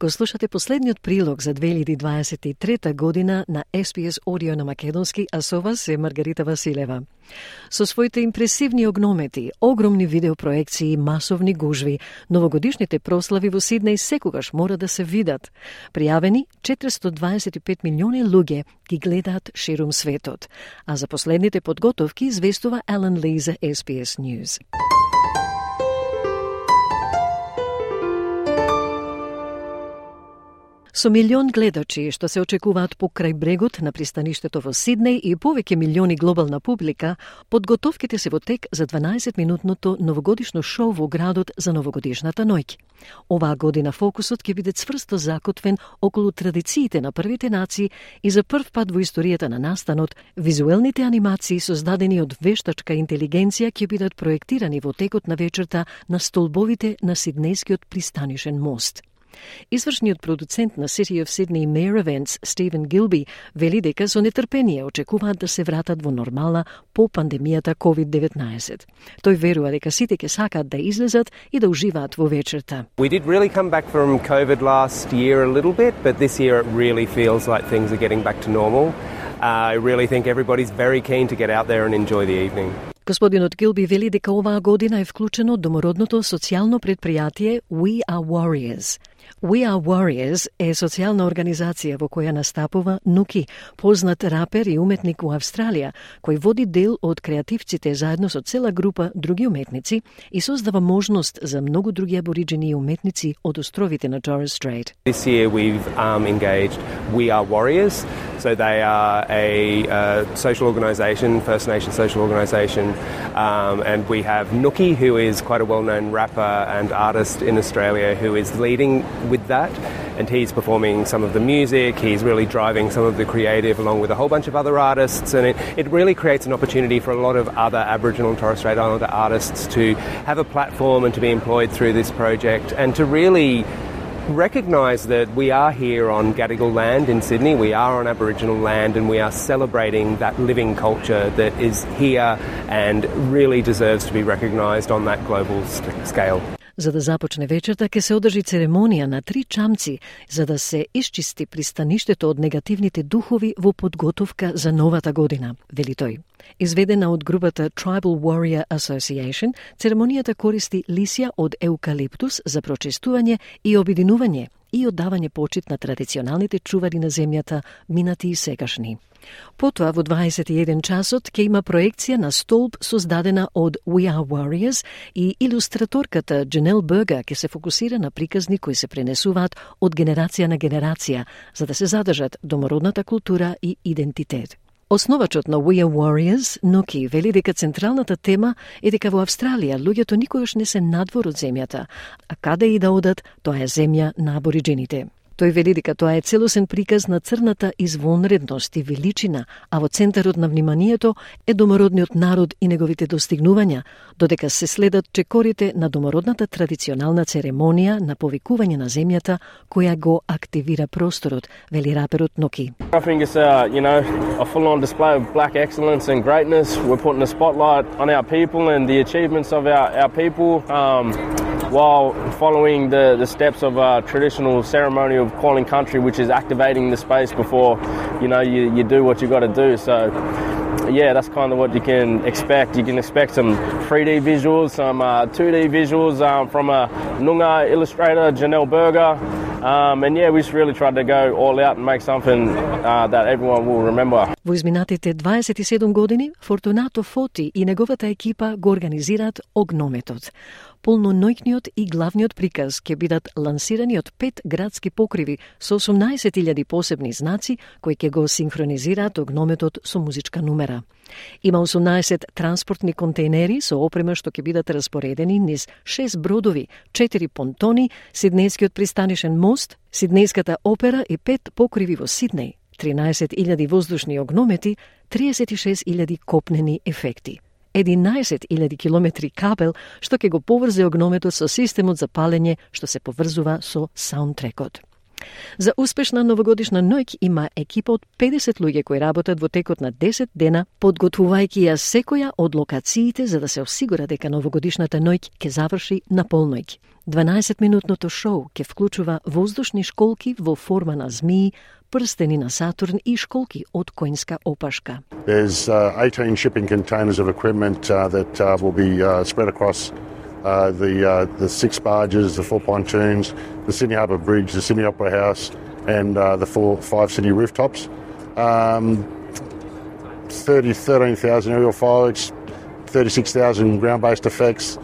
Го слушате последниот прилог за 2023 година на SPS Audio на Македонски, а со вас е Маргарита Василева. Со своите импресивни огномети, огромни видеопроекции, масовни гужви, новогодишните прослави во Сиднеј секогаш мора да се видат. Пријавени 425 милиони луѓе ги гледаат ширум светот, а за последните подготовки известува Елен Ли за SPS News. Со милион гледачи што се очекуваат покрај брегот на пристаништето во Сиднеј и повеќе милиони глобална публика, подготовките се во тек за 12-минутното новогодишно шоу во градот за новогодишната ноќ. Оваа година фокусот ќе биде цврсто закотвен околу традициите на првите нации и за прв пат во историјата на настанот, визуелните анимации создадени од вештачка интелигенција ќе бидат проектирани во текот на вечерта на столбовите на Сиднејскиот пристанишен мост. Извршниот продуцент на City of Sydney Mayor Events, Стивен Гилби, вели дека со нетрпение очекуваат да се вратат во нормала по пандемијата COVID-19. Тој верува дека сите ќе сакаат да излезат и да уживаат во вечерта. We did really come back from COVID last year a little bit, but this year it really feels like things are getting back to normal. Uh, I really think everybody's very keen to get out there and enjoy the evening. Господинот Гилби вели дека оваа година е вклучено домородното социјално предпријатие We Are Warriors. We Are Warriors е социјална организација во која настапува Нуки, познат рапер и уметник во Австралија, кој води дел од креативците заедно со цела група други уметници и создава можност за многу други абориджени и уметници од островите на Torres Strait. This year we've um, engaged We Are Warriors, so they are a uh, social organisation, First Nation social organisation, um, and we have Nookie, who is quite a well-known rapper and artist in Australia, who is leading with that. And he's performing some of the music, he's really driving some of the creative along with a whole bunch of other artists. And it, it really creates an opportunity for a lot of other Aboriginal and Torres Strait Islander artists to have a platform and to be employed through this project and to really recognise that we are here on Gadigal land in Sydney, we are on Aboriginal land, and we are celebrating that living culture that is here and really deserves to be recognised on that global scale. За да започне вечерта ќе се одржи церемонија на три чамци за да се исчисти пристаништето од негативните духови во подготовка за новата година, вели тој. Изведена од групата Tribal Warrior Association, церемонијата користи лисија од еукалиптус за прочестување и обединување и оддавање почит на традиционалните чувари на земјата, минати и сегашни. Потоа во 21 часот ќе има проекција на столб создадена од We Are Warriors и илустраторката Дженел Берга ќе се фокусира на приказни кои се пренесуваат од генерација на генерација за да се задржат домородната култура и идентитет. Основачот на We Are Warriors, Ноки, вели дека централната тема е дека во Австралија луѓето никогаш не се надвор од земјата, а каде и да одат, тоа е земја на абориджените. Тој вели дека тоа е целосен приказ на црната извонредност и величина, а во центарот на вниманието е домородниот народ и неговите достигнувања, додека се следат чекорите на домородната традиционална церемонија на повикување на земјата која го активира просторот, вели раперот Ноки. I think it's a, you know, a full-on display of black excellence and greatness. We're putting a spotlight on our people and the achievements of our, our people. Um, while following the, the steps of a traditional ceremony of calling country, which is activating the space before you know you, you do what you got to do. So yeah, that's kind of what you can expect. You can expect some 3D visuals, some uh, 2D visuals um, from a Nunga illustrator, Janelle Berger. Um, and yeah, we just really tried to go all out and make something uh, that everyone will remember. Во изминатите 27 години, Фортунато Фоти и неговата екипа го организираат Огнометот. Полноноќниот и главниот приказ ќе бидат лансирани од пет градски покриви со 18.000 посебни знаци кои ќе го синхронизираат огнометот со музичка нумера. Има 18 транспортни контейнери со опрема што ќе бидат распоредени низ 6 бродови, 4 понтони, Сиднејскиот пристанишен мост, Сиднејската опера и 5 покриви во Сиднеј, 13.000 воздушни огномети, 36.000 копнени ефекти. 11.000 километри кабел што ќе го поврзе огнометот со системот за палење што се поврзува со саундтрекот. За успешна новогодишна ноќ има екипа од 50 луѓе кои работат во текот на 10 дена, подготвувајќи ја секоја од локациите за да се осигура дека новогодишната ноќ ќе заврши на полноќ. 12-минутното шоу ќе вклучува воздушни школки во форма на змии, прстени на Сатурн и школки од коинска опашка. There's uh, 18 shipping containers of equipment uh, that uh, will be uh, spread across uh, the uh, the six barges, the four pontoons, the Sydney Harbour Bridge, the Sydney Opera House, and uh, the four five Sydney rooftops. Um, 30, 13,000 aerial fireworks, 36,000 ground-based effects.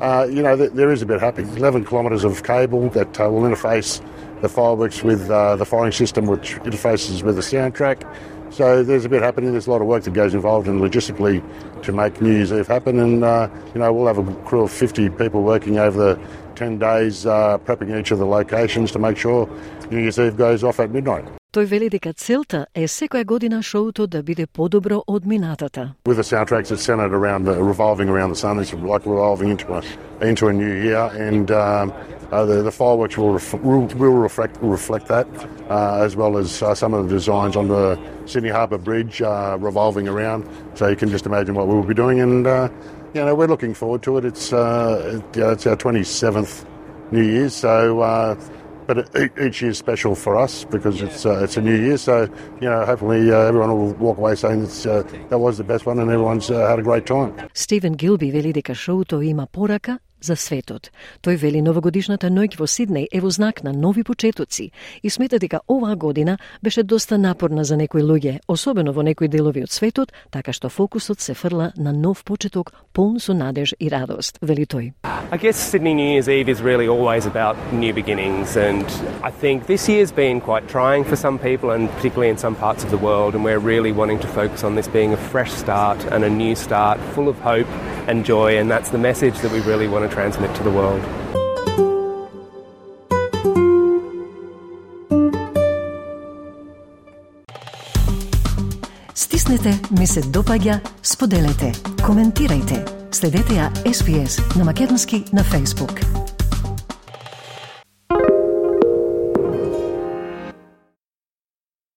Uh, you know, th- there is a bit happening. 11 kilometres of cable that uh, will interface the fireworks with the firing system, which interfaces with the soundtrack. So there's a bit happening. There's a lot of work that goes involved in logistically to make New Year's Eve happen. And, uh, you know, we'll have a crew of 50 people working over the 10 days, uh, prepping each of the locations to make sure New Year's Eve goes off at midnight. Тој вели дека целта е секоја година шоуто да биде подобро од минатата. With the soundtracks, it's centered around the revolving around the sun. It's like revolving into a into a new year, and um, uh, the, the, fireworks will, ref- will, will reflect, reflect that, uh, as well as uh, some of the designs on the Sydney Harbour Bridge uh, revolving around. So you can just imagine what we'll be doing, and uh, you know we're looking forward to it. It's uh, it's our 27th New Year, so. but it, each year's special for us because it's it's a new year. So you know, hopefully everyone will walk away saying that was the best one, and everyone's had a great time. Stephen Gilby veli deka to ima poraka, за светот. Тој вели новогодишната ноќ во Сиднеј е во знак на нови почетоци и смета дека оваа година беше доста напорна за некои луѓе, особено во некои делови од светот, така што фокусот се фрла на нов почеток полн со надеж и радост, вели тој. I guess Sydney New Year's Eve is really always about new beginnings, and I think this year's been quite trying for some people, and particularly in some parts of the world. And we're really wanting to focus on this being a fresh start and a new start, full of hope and joy, and that's the message that we really want to transmit to the world. Stisnite mi se dopaja, spodelajte, komentirajte. Sledite ja SPS na makedonski na Facebook.